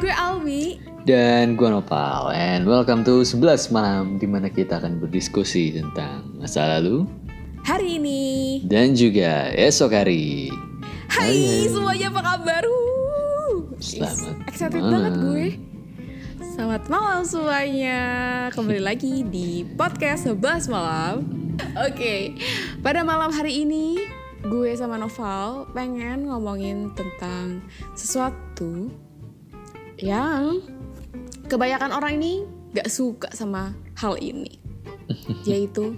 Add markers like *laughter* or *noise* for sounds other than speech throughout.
gue Alwi. Dan gue Nopal And welcome to 11 malam Di mana kita akan berdiskusi tentang masa lalu Hari ini. Dan juga esok hari. Hai semuanya apa kabar? Selamat Is- Excited malam. banget gue. Selamat malam semuanya. Kembali lagi di podcast 11 malam. Oke Pada malam hari ini Gue sama Noval pengen ngomongin tentang sesuatu yang kebanyakan orang ini gak suka sama hal ini. *laughs* Yaitu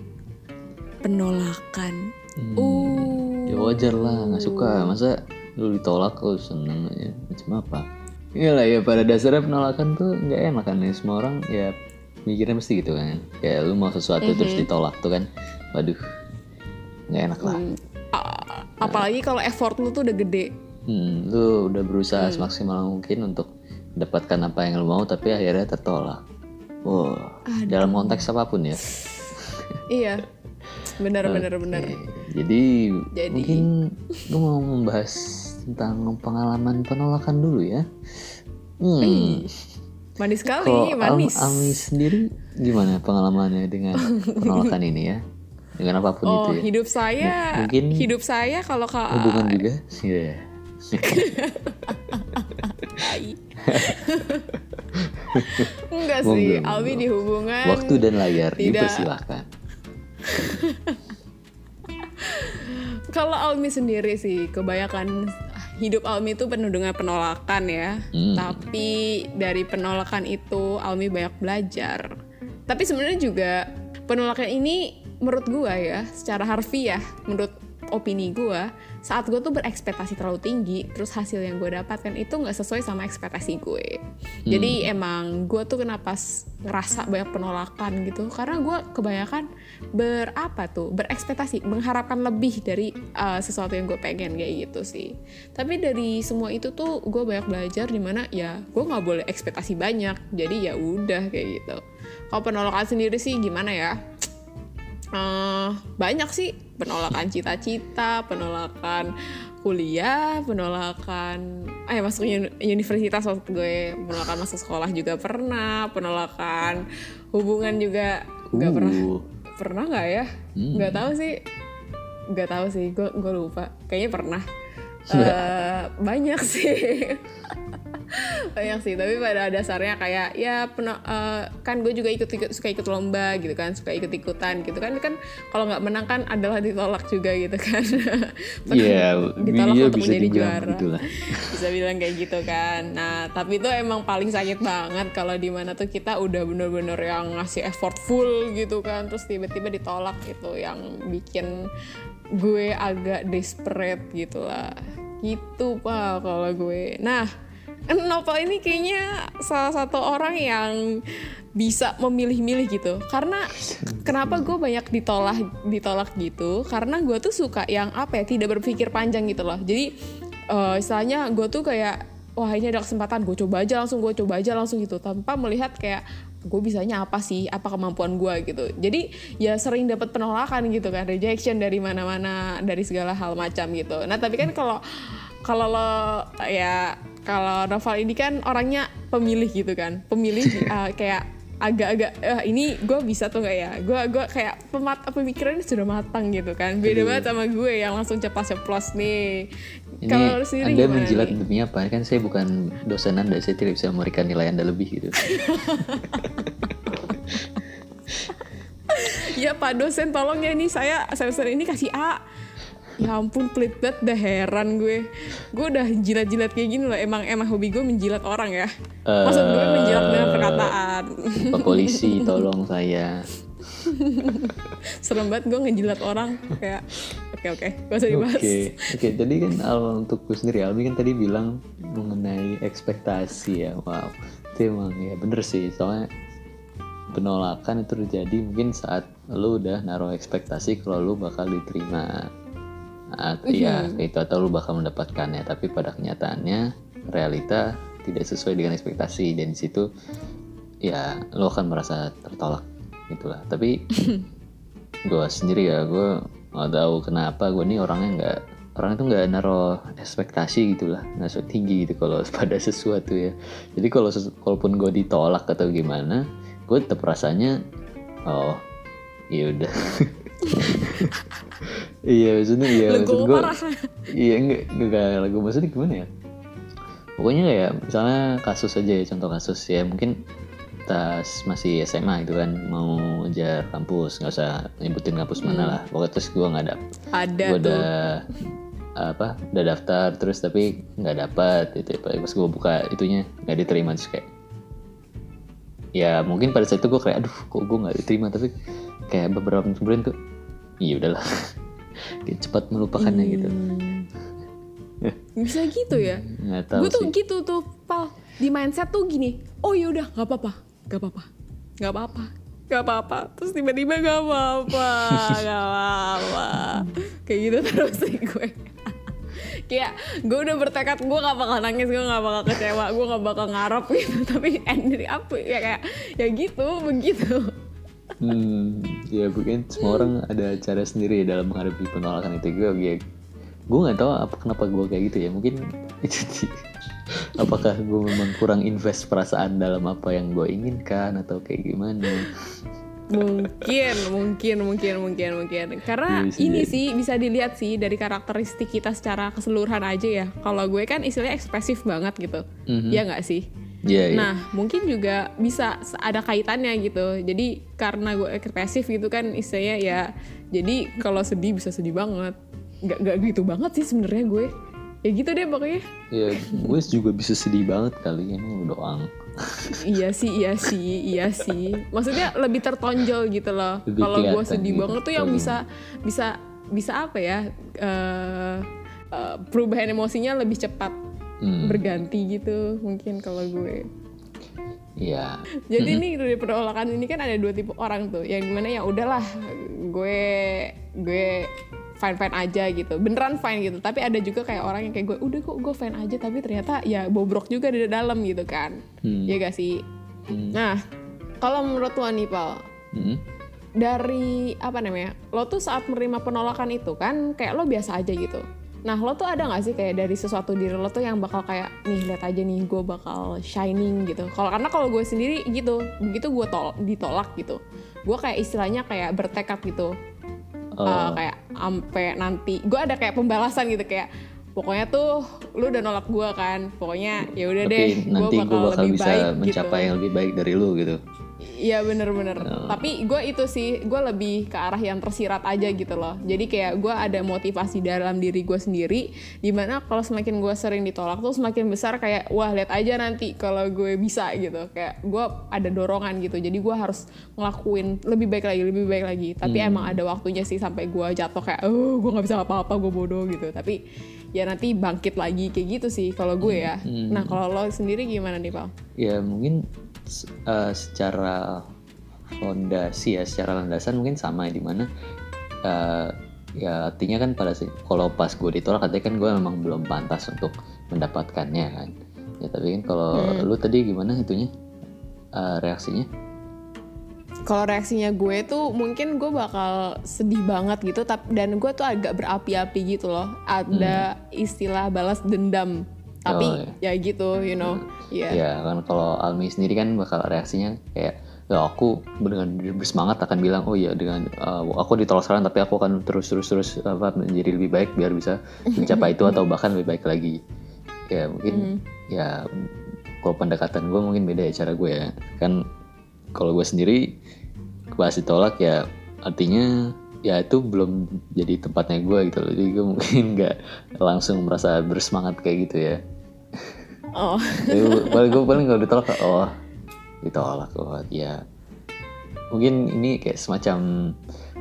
penolakan. Hmm, Uh, Ya wajar lah gak suka. Masa lu ditolak lu seneng aja. Macam apa? Iyalah ya pada dasarnya penolakan tuh gak enak kan ya. Semua orang ya mikirnya mesti gitu kan. Kayak lu mau sesuatu terus ditolak tuh kan. Waduh Gak enak lah. Hmm, apalagi kalau effort lu tuh udah gede. Hmm, lu udah berusaha semaksimal mungkin untuk mendapatkan apa yang lu mau tapi akhirnya tertolak. Wow, dalam konteks apa pun ya. Iya, benar benar benar. Oke, Jadi, Jadi- mungkin lu mau membahas tentang pengalaman penolakan dulu ya. Hmm, Manis sekali, Al- manis. Ami sendiri gimana pengalamannya dengan penolakan ini ya? Dengan apa pun Oh, itu ya. hidup saya, mungkin- hidup saya kalau ka Hubungan juga? Iya. *laughs* Enggak sih, monggo. Alwi di hubungan Waktu dan layar Tidak. dipersilahkan. *laughs* Kalau Almi sendiri sih, kebanyakan hidup Almi itu penuh dengan penolakan ya. Hmm. Tapi dari penolakan itu Almi banyak belajar. Tapi sebenarnya juga penolakan ini menurut gua ya, secara harfiah, menurut opini gua, saat gue tuh berekspektasi terlalu tinggi, terus hasil yang gue dapatkan itu nggak sesuai sama ekspektasi gue. Jadi emang gue tuh kenapa ngerasa banyak penolakan gitu, karena gue kebanyakan berapa tuh berekspektasi, mengharapkan lebih dari uh, sesuatu yang gue pengen kayak gitu sih. Tapi dari semua itu tuh gue banyak belajar di mana ya gue nggak boleh ekspektasi banyak, jadi ya udah kayak gitu. Kalau penolakan sendiri sih gimana ya? Eh, banyak sih penolakan cita-cita, penolakan kuliah, penolakan eh masuk uni- universitas waktu gue, penolakan masuk sekolah juga pernah, penolakan hubungan juga nggak pernah Uh. pernah nggak ya? Nggak tahu sih, nggak tahu sih, gue gue lupa. Kayaknya pernah. Eh, banyak sih. *laughs* banyak sih tapi pada dasarnya kayak ya peno- eh, kan gue juga ikut ikut suka ikut lomba gitu kan suka ikut ikutan gitu kan kan kalau nggak menang kan adalah ditolak juga gitu kan. *laughs* Iya, ditolak untuk bisa menjadi juara. gitu lah. *laughs* bisa bilang kayak gitu kan. Nah tapi itu emang paling sakit banget kalau di mana tuh kita udah bener-bener yang ngasih effort full gitu kan terus tiba-tiba ditolak gitu yang bikin gue agak desperate gitu lah. Gitu pak kalau gue. Nah Nopal ini kayaknya salah satu orang yang bisa memilih-milih gitu. Karena kenapa gue banyak ditolak ditolak gitu? Karena gue tuh suka yang apa ya tidak berpikir panjang gitu loh. Jadi eh istilahnya gue tuh kayak wah ini ada kesempatan gue coba aja langsung gue coba aja langsung gitu. Tanpa melihat kayak gue bisanya apa sih? Apa kemampuan gue gitu. Jadi ya sering dapat penolakan gitu kan rejection dari mana-mana dari segala hal macam gitu. Nah tapi kan kalau kalau lo ya kalau Noval ini kan orangnya pemilih gitu kan pemilih uh, *laughs* kayak agak-agak eh, ini gue bisa tuh nggak ya gue gua kayak pemat pemikirannya sudah matang gitu kan beda banget sama gue yang langsung ceplos-ceplos nih Ini kalau sendiri Anda menjilat nih? demi apa? Kan saya bukan dosen Anda, saya tidak bisa memberikan nilai Anda lebih gitu. *laughs* ya pak dosen tolong ya nih saya semester ini kasih A ya ampun pelit banget dah heran gue gue udah jilat-jilat kayak gini loh emang emang hobi gue menjilat orang ya maksud gue menjilat dengan perkataan Pak polisi, tolong saya. *laughs* serem banget gue ngejilat orang kayak oke oke gak usah dibahas Oke, oke. Tadi kan Al untuk gue sendiri, Albi kan tadi bilang mengenai ekspektasi ya. Wow, itu emang ya bener sih. Soalnya penolakan itu terjadi mungkin saat lu udah naruh ekspektasi kalau lu bakal diterima. Iya, itu atau lu bakal mendapatkannya. Tapi pada kenyataannya realita tidak sesuai dengan ekspektasi dan di situ ya lo akan merasa tertolak gitulah. Tapi *laughs* gue sendiri ya gue nggak tahu kenapa gue nih orangnya nggak orang itu nggak naruh ekspektasi gitu lah nggak so tinggi gitu kalau *laughs* pada sesuatu ya jadi kalau kalaupun gue ditolak atau gimana gue tetap rasanya oh iya udah *laughs* iya maksudnya iya maksud gue iya enggak enggak lagu maksudnya gimana ya? Pokoknya kayak misalnya kasus aja ya contoh kasus ya mungkin tas masih SMA gitu kan mau ngejar kampus nggak usah nyebutin kampus mana lah. Pokoknya terus gue nggak ada Ada gue tuh. udah apa udah daftar terus tapi nggak dapat gitu pas gue buka itunya nggak diterima terus kayak ya mungkin pada saat itu gue kayak aduh kok gue nggak diterima? Tapi kayak beberapa menit kemudian tuh iya udahlah *laughs* cepat melupakannya gitu Hmm. *laughs* Bisa gitu ya? Gue tuh sih gitu tuh, Pal. Di mindset tuh gini, oh yaudah nggak apa-apa, nggak apa-apa, nggak apa-apa, nggak apa-apa. Terus tiba-tiba nggak apa-apa, *laughs* nggak apa-apa. Kayak gitu terus sih gue. Kayak gue udah bertekad gue gak bakal nangis, gue gak bakal kecewa, gue gak bakal ngarep gitu. Tapi ending apa ya kayak ya gitu, begitu. Hmm, ya mungkin semua orang ada cara sendiri dalam menghadapi penolakan itu. Gue ya gue nggak tahu apa kenapa gue kayak gitu ya. Mungkin *laughs* itu apakah gue memang kurang invest perasaan dalam apa yang gue inginkan atau kayak gimana? Mungkin mungkin mungkin mungkin mungkin. Karena Iya, ini jadi. sih bisa dilihat sih dari karakteristik kita secara keseluruhan aja ya. Kalau gue kan istilahnya ekspresif banget gitu. Mhm. ya nggak sih Iya, iya. nah mungkin juga bisa ada kaitannya gitu. Jadi karena gue ekspresif gitu kan istilahnya ya jadi kalau sedih bisa sedih banget. Nggak nggak gitu banget sih sebenarnya gue. Ya gitu deh pokoknya. Ya gue juga bisa sedih banget kali ini doang. Iya sih iya sih iya sih. Maksudnya lebih tertonjol gitu loh. Kalau gue sedih gitu. banget tuh yang bisa bisa bisa apa ya eh eh, perubahan emosinya lebih cepat hmm, berganti gitu mungkin kalau gue. Ya jadi nih dari penolakan ini kan ada dua tipe orang tuh. Yang di mana ya udahlah gue gue fine fine aja gitu. Beneran fine gitu. Tapi ada juga kayak orang yang kayak gue udah kok gue fine aja. Tapi ternyata ya bobrok juga di dalam gitu kan. Hmm. ya gak sih? Hmm. nah kalau menurut lo nih Pal Hmm. dari apa namanya? Lo tuh saat menerima penolakan itu kan kayak lo biasa aja gitu nah lo tuh ada nggak sih kayak dari sesuatu diri lo tuh yang bakal kayak nih lihat aja nih gue bakal shining gitu kalau karena kalau gue sendiri gitu begitu gue tol ditolak gitu gue kayak istilahnya kayak bertekad gitu Oh. Eh, kayak ampe nanti gue ada kayak pembalasan gitu kayak pokoknya tuh lu udah nolak gue kan pokoknya ya udah deh gue bakal lebih bisa baik mencapai gitu. yang lebih baik dari lu gitu Iya bener-bener. Tapi gue itu sih gue lebih ke arah yang tersirat aja gitu loh. Jadi kayak gue ada motivasi dalam diri gue sendiri. Di mana kalau semakin gue sering ditolak tuh semakin besar kayak wah lihat aja nanti kalau gue bisa gitu. Kayak gue ada dorongan gitu. Jadi gue harus ngelakuin lebih baik lagi, lebih baik lagi. Tapi emang ada waktunya sih sampai gue jatuh kayak oh gue nggak bisa apa-apa gue bodoh gitu. Tapi ya nanti bangkit lagi kayak gitu sih kalau gue ya. Nah kalau lo sendiri gimana nih Pal? ya mungkin eh, secara fondasi ya secara landasan mungkin sama ya di mana eh, ya artinya kan pada kalau pas gue ditolak katanya kan gue memang belum pantas untuk mendapatkannya kan. Ya tapi kan kalau lu tadi gimana itunya eh, reaksinya? Kalau reaksinya gue tuh mungkin gue bakal sedih banget gitu tapi dan gue tuh agak berapi-api gitu loh. Ada istilah balas dendam tapi Oh, ya gitu you know. Ya ya kan kalau Almi sendiri kan bakal reaksinya kayak ya aku dengan bersemangat akan bilang oh ya dengan uh, aku ditolak sekarang tapi aku akan terus terus terus apa menjadi lebih baik biar bisa mencapai itu atau *laughs* bahkan lebih baik lagi ya mungkin ya kalau pendekatan gue mungkin beda ya cara gue ya. Kan kalau gue sendiri pas ditolak ya artinya ya itu belum jadi tempatnya gue gitu loh. Jadi gue mungkin *laughs* nggak langsung merasa bersemangat kayak gitu ya. Oh. Jadi paling gue paling kalau ditolak oh ditolak oh ya mungkin ini kayak semacam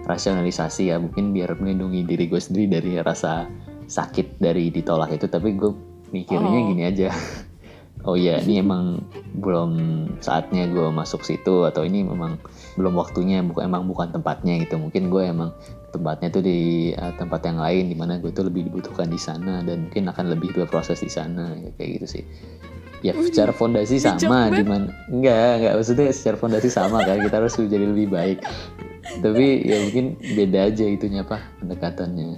rasionalisasi ya mungkin biar melindungi diri gue sendiri dari rasa sakit dari ditolak itu tapi gue mikirnya Oh. gini aja oh ya ini emang belum saatnya gue masuk situ atau ini memang belum waktunya bukan emang bukan tempatnya gitu. Mungkin gue emang tempatnya tuh di uh, tempat yang lain di mana gue tuh lebih dibutuhkan di sana dan mungkin akan lebih berproses di sana ya, kayak gitu sih. Ya secara fondasi sama banget. di mana enggak enggak maksudnya secara fondasi sama kan kita harus jadi lebih baik. Tapi ya mungkin beda aja itunya apa pendekatannya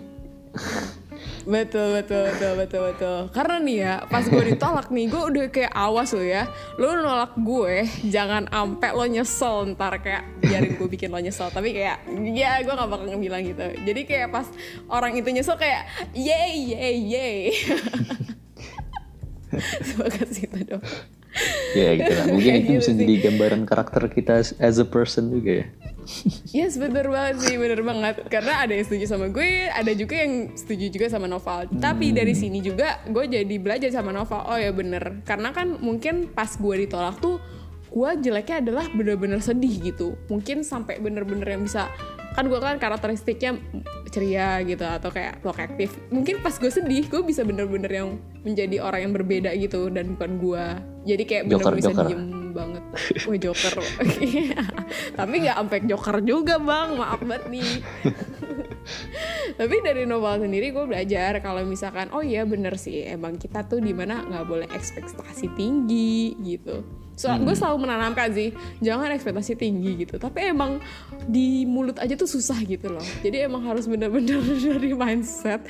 betul betul betul betul betul. Karena nih ya pas gue ditolak nih gue udah kayak awas lo ya. Lo nolak gue jangan ampe lo nyesel ntar kayak biarin gue bikin lo nyesel. Tapi kayak ya gue gak bakal bilang gitu. Jadi kayak pas orang itu nyesel kayak yay yay yay. *laughs* Sebagai itu dong. Ya gitu lah. Mungkin itu bisa gitu jadi gambaran karakter kita as a person juga ya Yes bener banget sih bener banget. Karena ada yang setuju sama gue ada juga yang setuju juga sama Noval. Tapi dari sini juga gue jadi belajar sama Noval. Oh ya bener. Karena kan mungkin pas gue ditolak tuh gue jeleknya adalah bener-bener sedih gitu. Mungkin sampai bener-bener yang bisa kan gue kan karakteristiknya ceria gitu atau kayak proaktif mungkin pas gue sedih gue bisa bener-bener yang menjadi orang yang berbeda gitu dan bukan gue. Jadi kayak bener-bener bisa diem banget. Wah joker *laughs* Tapi nggak sampai joker juga bang. Maaf banget nih. *laughs* Tapi dari novel sendiri gue belajar Kalau misalkan Oh iya bener sih Emang kita tuh di mana nggak boleh ekspektasi tinggi gitu So, gue selalu menanamkan sih jangan ekspektasi tinggi gitu. Tapi emang di mulut aja tuh susah gitu loh. Jadi emang harus bener-bener *laughs* dari mindset.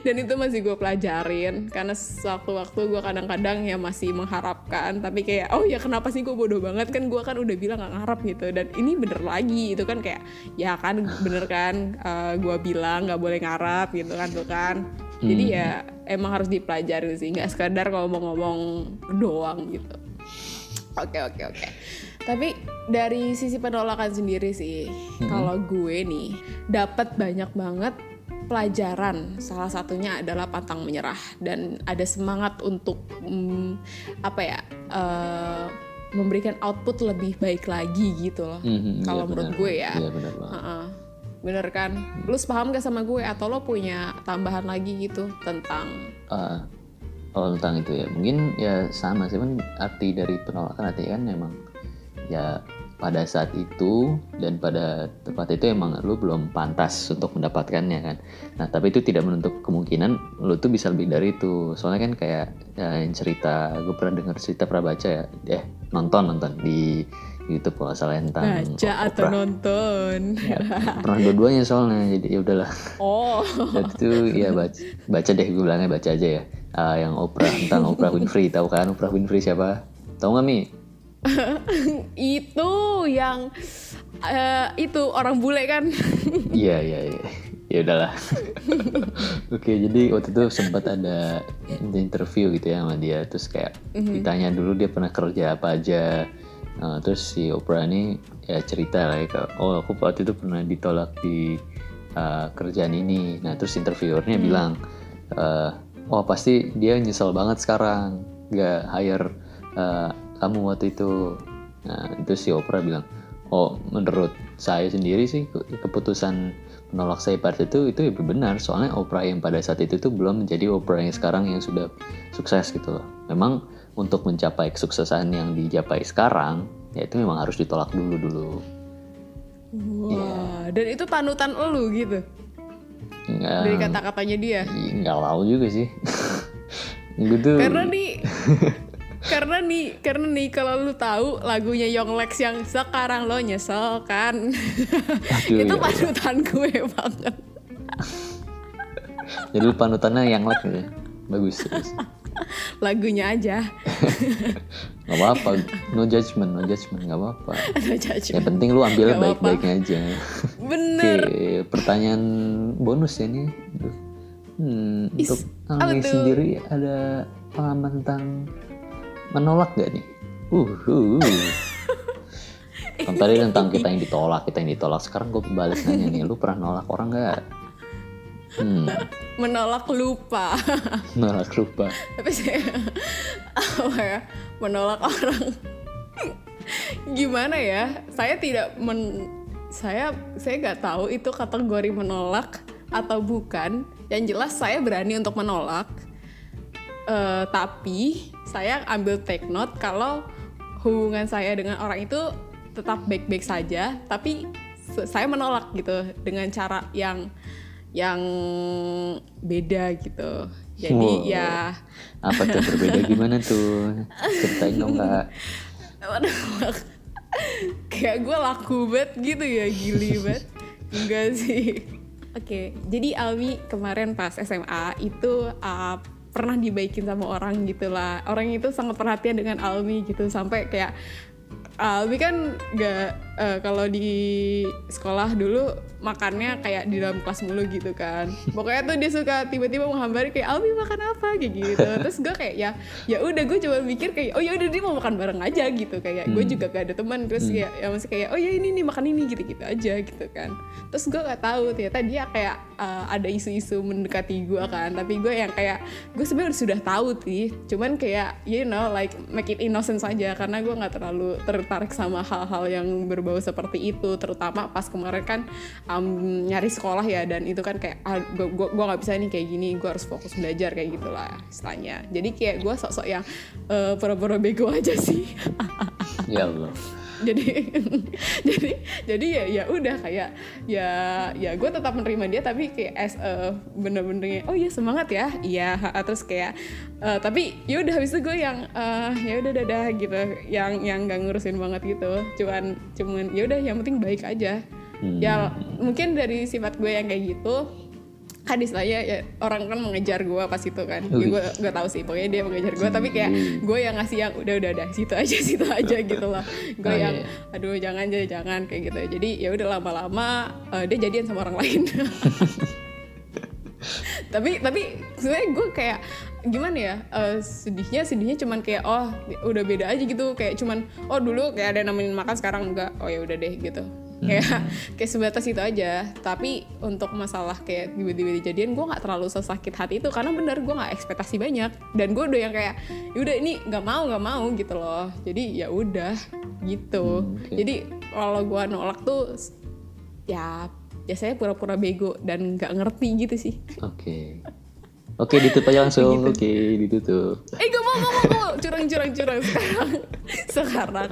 Dan itu masih gue pelajarin. Karena sewaktu-waktu gue kadang-kadang ya masih mengharapkan. Tapi kayak oh ya kenapa sih gue bodoh banget? Kan gue kan udah bilang gak ngarap gitu. Dan ini bener lagi itu kan. Kayak ya kan bener kan gue bilang nggak boleh ngarap gitu kan tuh kan. Jadi ya emang harus dipelajari sih. Nggak sekedar ngomong-ngomong doang gitu Oke oke oke. Tapi dari sisi penolakan sendiri sih, kalau gue nih dapat banyak banget pelajaran. Salah satunya adalah pantang menyerah dan ada semangat untuk mm, apa ya? eh, memberikan output lebih baik lagi gitu loh. Mhm, kalau iya menurut gue ya. iya banget. Bener kan? Lu sepaham gak sama gue atau lo punya tambahan lagi gitu tentang Ah, kalau tentang itu ya mungkin ya sama sih kan arti dari penolakan artinya kan memang ya pada saat itu dan pada tempat itu emang lu belum pantas untuk mendapatkannya kan. Nah tapi itu tidak menutup kemungkinan lu tuh bisa lebih dari itu. Soalnya kan kayak ya, yang cerita gue pernah dengar cerita pernah baca ya eh nonton nonton di YouTube kalau salah tentang baca atau opera. nonton? Ya, pernah dua-duanya soalnya jadi ya udahlah. Oh. dan itu ya baca, baca deh gue bilangnya baca aja ya. Ah, yang Oprah tentang Oprah Winfrey tahu kan Oprah Winfrey siapa? Tahu nggak mi? *laughs* Itu yang eh, itu orang bule kan? *laughs* Iya iya iya. Ya udahlah. *laughs* Oke jadi waktu itu sempat ada interview gitu ya sama dia. Terus kayak ditanya dulu dia pernah kerja apa aja Nah, terus si Oprah ini ya cerita lah ya oh aku waktu itu pernah ditolak di uh, kerjaan ini. Nah terus interviewernya bilang eh, oh pasti dia nyesel banget sekarang. Nggak hire uh, kamu waktu itu. Nah itu si Oprah bilang oh menurut saya sendiri sih ke- keputusan menolak saya pada itu itu ya benar. Soalnya Oprah yang pada saat itu tuh belum menjadi Oprah yang sekarang yang sudah sukses gitu loh. Memang untuk mencapai kesuksesan yang dicapai sekarang ya itu memang harus ditolak dulu dulu wah dan itu panutan lu gitu? Nggak dari kata-katanya dia? Nggak tahu juga sih. *laughs* Gue tuh karena nih *laughs* karena nih karena nih kalau lu tahu lagunya Yonglex yang sekarang lo nyesel kan? Aduh, *laughs* itu ya panutan gue banget. Jadi lu panutannya yang like gitu ya. bagus bagus *laughs* lagunya aja *laughs* nggak apa-apa no judgment no judgment nggak apa-apa *laughs* ada judgment yang penting lu Nggak baik-baiknya aja bener Oke, pertanyaan bonus ya nih. Aduh. Hmm, Is, untuk tuh? sendiri ada pengalaman tentang menolak gak nih? Uh, uh, uh. kan tadi tentang kita yang ditolak, kita yang ditolak. Sekarang gue balik nanya nih, lu pernah nolak orang gak? Hmm, menolak lupa. Nolak lupa. tapi saya apa ya menolak orang. Gimana ya saya tidak men saya saya nggak tahu itu kategori menolak atau bukan. Yang jelas saya berani untuk menolak. Eh, tapi saya ambil take note kalau hubungan saya dengan orang itu tetap baik-baik saja. Tapi saya menolak gitu dengan cara yang yang beda gitu jadi Wow. ya Apa tuh berbeda gimana tuh? Ceritain dong kak. Waduh, kayak gue laku banget gitu ya gili banget enggak sih Oke, jadi Alwi kemarin pas SMA itu uh, pernah dibaikin sama orang gitu lah. Orang itu sangat perhatian dengan Alwi gitu sampai kayak Alwi kan gak uh, kalau di sekolah dulu makannya kayak di dalam kelas mulu gitu kan. Pokoknya tuh dia suka tiba-tiba menghampiri kayak Albi makan apa? kayak gitu. Terus gue kayak ya ya udah. Gue coba mikir kayak oh ya udah dia mau makan bareng aja gitu. Kayak hmm. gue juga gak ada teman. Terus hmm. kayak ya masih kayak oh ya ini nih makan ini gitu-gitu aja gitu kan. Terus gue gak tahu ternyata dia kayak uh, ada isu-isu mendekati gue kan. Tapi gue yang kayak gue sebenarnya sudah tahu sih. Cuman kayak you know like make it innocent saja. Karena gue nggak terlalu tertarik sama hal-hal yang berbau seperti itu terutama pas kemarin kan um, nyari sekolah ya dan itu kan kayak ah, gue gue nggak bisa nih kayak gini gue harus fokus belajar kayak gitulah istilahnya. Jadi kayak gue sok-sok yang uh, pura-pura bego *laughs* aja sih. Ya Allah jadi *laughs* jadi jadi ya ya udah kayak ya ya gue tetap menerima dia tapi kayak as uh, bener-bener oh iya semangat ya. Iya terus kayak uh, tapi ya udah habis itu gue yang uh, ya udah dadah gitu. Yang yang gak ngurusin banget gitu. Cuman cuman ya udah yang penting baik aja. Hmm. ya mungkin dari sifat gue yang kayak gitu kan istilahnya ya orang kan mengejar gue pas itu kan. Ya, gue gak tahu sih pokoknya dia mengejar gue tapi kayak gue yang ngasih yang udah udah udah situ aja *laughs* situ aja *laughs* gitu loh. Gue oh, yang iya. aduh jangan aja jangan kayak gitu. Jadi ya udah lama-lama uh, dia jadian sama orang lain. *laughs* Tapi tapi sebenarnya gue kayak gimana ya uh, sedihnya sedihnya cuman kayak oh udah beda aja gitu. Kayak cuman oh dulu kayak ada nemenin makan sekarang enggak. Oh ya udah deh gitu Hmm. kayak *laughs* kayak sebatas itu aja tapi untuk masalah kayak tiba-tiba dijadian gue nggak terlalu sesakit hati itu karena bener gue nggak ekspektasi banyak dan gue udah yang kayak udah ini nggak mau nggak mau gitu loh jadi ya udah gitu hmm, okay. jadi kalau gue nolak tuh ya biasanya pura-pura bego dan nggak ngerti gitu sih oke okay. Oke ditutup aja langsung. Gitu. Oke ditutup. Eh gak mau gak mau, gak mau. curang curang curang sekarang. sekarang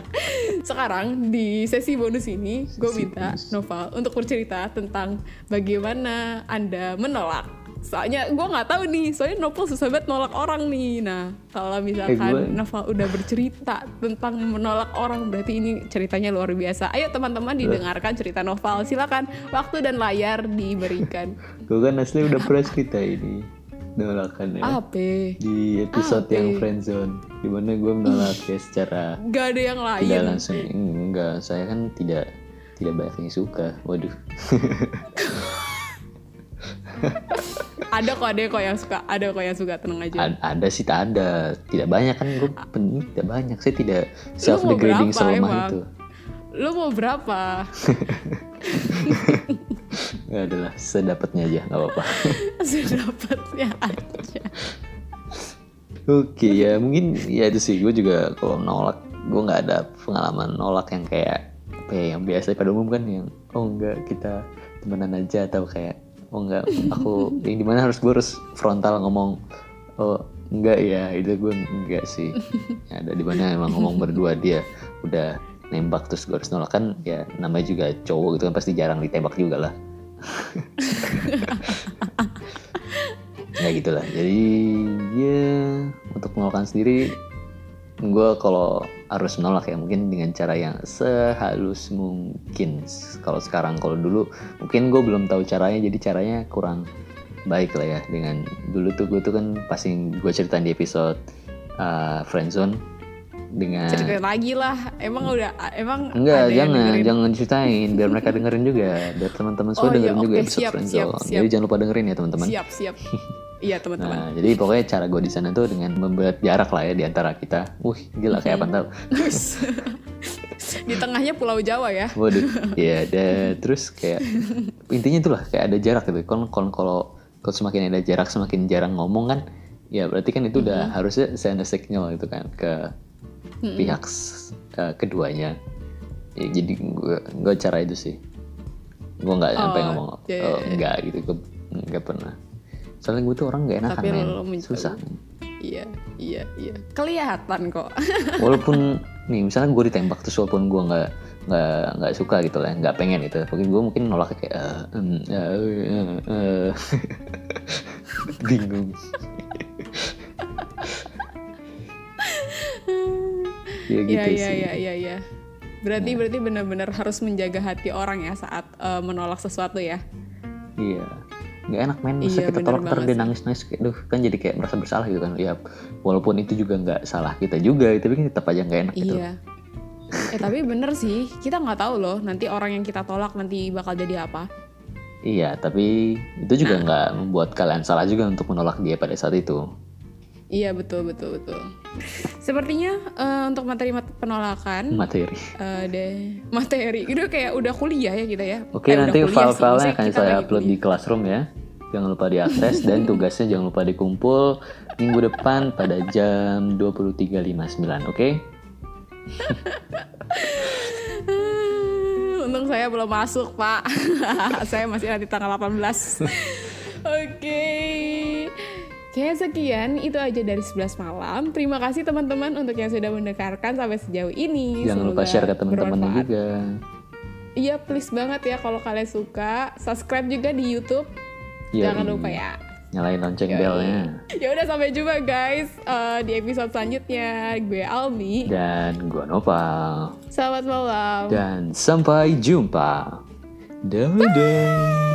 sekarang di sesi bonus ini gue minta Nova untuk bercerita tentang bagaimana anda menolak. Soalnya gue nggak tahu nih, soalnya Nova susah banget nolak orang nih. Nah kalau misalkan eh, Nova udah bercerita tentang menolak orang, berarti ini ceritanya luar biasa. Ayo teman-teman didengarkan cerita Noval. Silakan waktu dan layar diberikan. *laughs* gue kan asli udah pernah cerita ini menolakkan ya. Ape. di episode Ape. yang friendzone di mana gue menolak ya secara gak ada yang lain. tidak langsung. Enggak saya kan tidak tidak banyak yang suka. Waduh. *laughs* Ada kok ada kok yang suka ada kok yang suka. Tenang aja. Ada, ada sih tak ada. Tidak banyak kan gue tidak banyak. Saya tidak self degrading selama itu lu mau berapa? *laughs* Gak adalah sedapatnya aja nggak apa-apa. *laughs* Sedapatnya aja. Oke ya mungkin ya itu sih gue juga kalau nolak gue nggak ada pengalaman nolak yang kayak apa ya, yang biasa pada umum kan yang oh enggak kita temenan aja atau kayak oh enggak aku *laughs* yang di mana harus gue harus frontal ngomong oh enggak ya itu gue enggak sih. Ya, ada di mana emang ngomong berdua dia udah nembak terus gue harus nolak. Kan ya namanya juga cowok gitu kan pasti jarang ditembak juga lah. *laughs* Ya gitulah jadi ya untuk menolakkan sendiri gue kalau harus menolak ya mungkin dengan cara yang sehalus mungkin. Kalau sekarang kalau dulu mungkin gue belum tahu caranya jadi caranya kurang baik lah ya. Dengan dulu tuh gue tuh kan pasti gue ceritain di episode uh, friendzone dengan cerita lagi lah. Emang udah emang enggak jangan dengerin. jangan ceritain. Biar mereka *laughs* dengerin juga. Biar teman-teman semua oh, iya, dengerin iya, juga okay, episode siap, siap, siap. jadi jangan lupa dengerin ya teman-teman. Siap siap. *laughs* Iya teman-teman. Nah, jadi pokoknya cara gue di sana tuh dengan membuat jarak lah ya di antara kita. Wih gila kayak apa tau *laughs* di tengahnya Pulau Jawa ya? Waduh ya ada terus kayak intinya itulah kayak ada jarak gitu. Kalau kalau kalau semakin ada jarak semakin jarang ngomong kan ya berarti kan itu udah mm -hmm. harusnya send a signal gitu kan ke hmm. pihak uh, keduanya. Ya, jadi gue gue cara itu sih. Gue nggak sampai oh, ngomong yeah, oh, enggak gitu. Gue nggak pernah. Soalnya gue tuh orang nggak enakan Tapi main susah. Iya iya iya. Kelihatan kok. *laughs* Walaupun nih misalnya gue ditembak terus walaupun gue nggak nggak nggak suka gitu lah nggak pengen gitu mungkin gue mungkin nolak kayak uh, uh, uh, uh. bingung ya gitu ya, ya, sih. Iya iya iya. Berarti nah. berarti benar-benar harus menjaga hati orang ya saat uh, menolak sesuatu ya. Iya. Nggak enak main masa Iya, kita tolak ntar banget dia nangis-nangis kayak duh kan jadi kayak merasa bersalah gitu kan. Ya walaupun itu juga nggak salah kita juga tapi kan tetap aja nggak enak gitu. Iya. Eh tapi bener sih, kita nggak tahu loh nanti orang yang kita tolak nanti bakal jadi apa. Iya, tapi itu juga Nah. nggak membuat kalian salah juga untuk menolak dia pada saat itu. Iya betul betul betul. Sepertinya eh, untuk materi mat- penolakan Materi. eh, deh materi itu kayak udah kuliah ya kita ya. Oke, Eh, nanti file-filenya akan saya upload di. Classroom ya. Jangan lupa diakses dan tugasnya jangan lupa dikumpul minggu depan pada jam 23.59, oke? *laughs* Untung saya belum masuk, Pak. *laughs* saya masih nanti tanggal 18. *laughs* Oke. Kayak sekian, itu aja dari 11 malam. Terima kasih teman-teman untuk yang sudah mendengarkan sampai sejauh ini. Jangan lupa Semoga share ke teman-teman juga. Iya, please banget ya kalau kalian suka. Subscribe juga di YouTube. Yoi. Jangan lupa ya. Nyalain lonceng Yoi. belnya. Ya udah sampai jumpa guys eh, di episode selanjutnya. Gue Almi. Dan gua Nopal. Selamat malam. Dan sampai jumpa. Dadah.